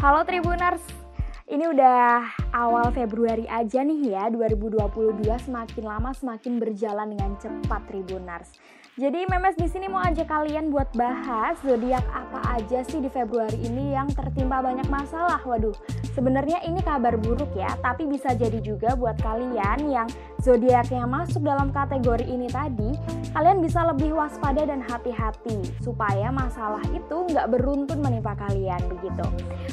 Halo Tribuners, ini udah awal Februari aja nih ya 2022 semakin lama semakin berjalan dengan cepat Tribuners. Jadi Memes di sini mau ajak kalian buat bahas zodiak apa aja sih di Februari ini yang tertimpa banyak masalah. Waduh, sebenarnya ini kabar buruk ya, tapi bisa jadi juga buat kalian yang zodiaknya masuk dalam kategori ini tadi, kalian bisa lebih waspada dan hati-hati supaya masalah itu nggak beruntun menimpa kalian begitu.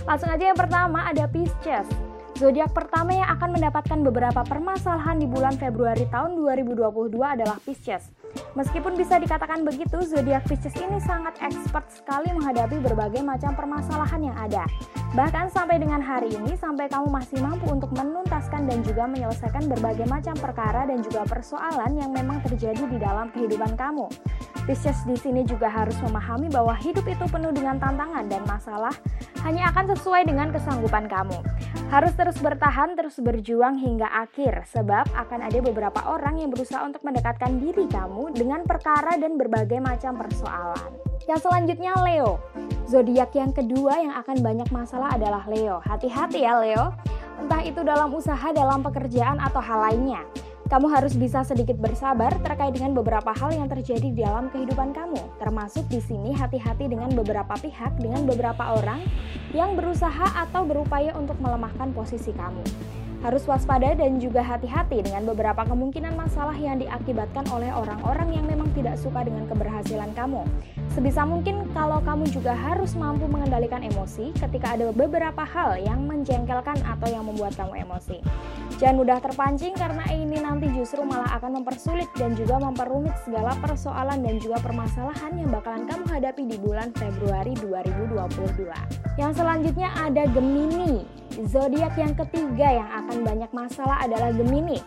Langsung aja yang pertama ada Pisces. Zodiak pertama yang akan mendapatkan beberapa permasalahan di bulan Februari tahun 2022 adalah Pisces. Meskipun bisa dikatakan begitu, zodiak Pisces ini sangat expert sekali menghadapi berbagai macam permasalahan yang ada. Bahkan sampai dengan hari ini, sampai kamu masih mampu untuk menuntaskan dan juga menyelesaikan berbagai macam perkara dan juga persoalan yang memang terjadi di dalam kehidupan kamu. Pisces di sini juga harus memahami bahwa hidup itu penuh dengan tantangan dan masalah hanya akan sesuai dengan kesanggupan kamu. Harus terus bertahan, terus berjuang hingga akhir, sebab akan ada beberapa orang yang berusaha untuk mendekatkan diri kamu dengan perkara dan berbagai macam persoalan. Yang selanjutnya Leo. Zodiak yang kedua yang akan banyak masalah adalah Leo. Hati-hati ya Leo. Entah itu dalam usaha, dalam pekerjaan atau hal lainnya. Kamu harus bisa sedikit bersabar terkait dengan beberapa hal yang terjadi di dalam kehidupan kamu. Termasuk di sini hati-hati dengan beberapa pihak, dengan beberapa orang yang berusaha atau berupaya untuk melemahkan posisi kamu. Harus waspada dan juga hati-hati dengan beberapa kemungkinan masalah yang diakibatkan oleh orang-orang yang memang tidak suka dengan keberhasilan kamu. Sebisa mungkin kalau kamu juga harus mampu mengendalikan emosi ketika ada beberapa hal yang menjengkelkan atau yang membuat kamu emosi. Jangan mudah terpancing karena ini nanti justru malah akan mempersulit dan juga memperumit segala persoalan dan juga permasalahan yang bakalan kamu hadapi di bulan Februari 2022. Yang selanjutnya ada Gemini. Zodiak yang ketiga yang akan banyak masalah adalah Gemini.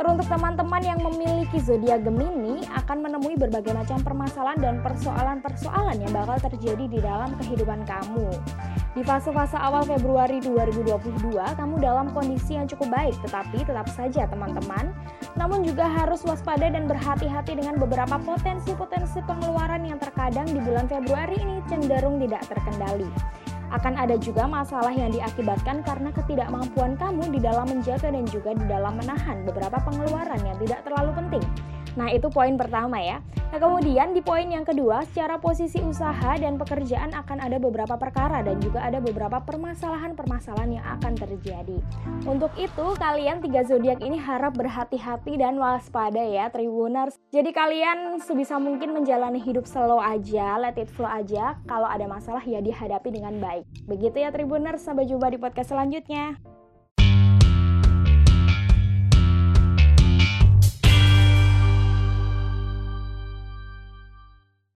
Teruntuk teman-teman yang memiliki zodiak Gemini akan menemui berbagai macam permasalahan dan persoalan-persoalan yang bakal terjadi di dalam kehidupan kamu. Di fase-fase awal Februari 2022, kamu dalam kondisi yang cukup baik, tetapi tetap saja teman-teman, namun juga harus waspada dan berhati-hati dengan beberapa potensi-potensi pengeluaran yang terkadang di bulan Februari ini cenderung tidak terkendali. Akan ada juga masalah yang diakibatkan karena ketidakmampuan kamu di dalam menjaga dan juga di dalam menahan beberapa pengeluaran yang tidak terlalu penting. Nah, itu poin pertama ya. Nah, kemudian di poin yang kedua, secara posisi usaha dan pekerjaan akan ada beberapa perkara dan juga ada beberapa permasalahan-permasalahan yang akan terjadi. Untuk itu, kalian tiga zodiak ini harap berhati-hati dan waspada ya, Tribuners. Jadi kalian sebisa mungkin menjalani hidup slow aja, let it flow aja. Kalau ada masalah ya dihadapi dengan baik. Begitu ya Tribuners, sampai jumpa di podcast selanjutnya.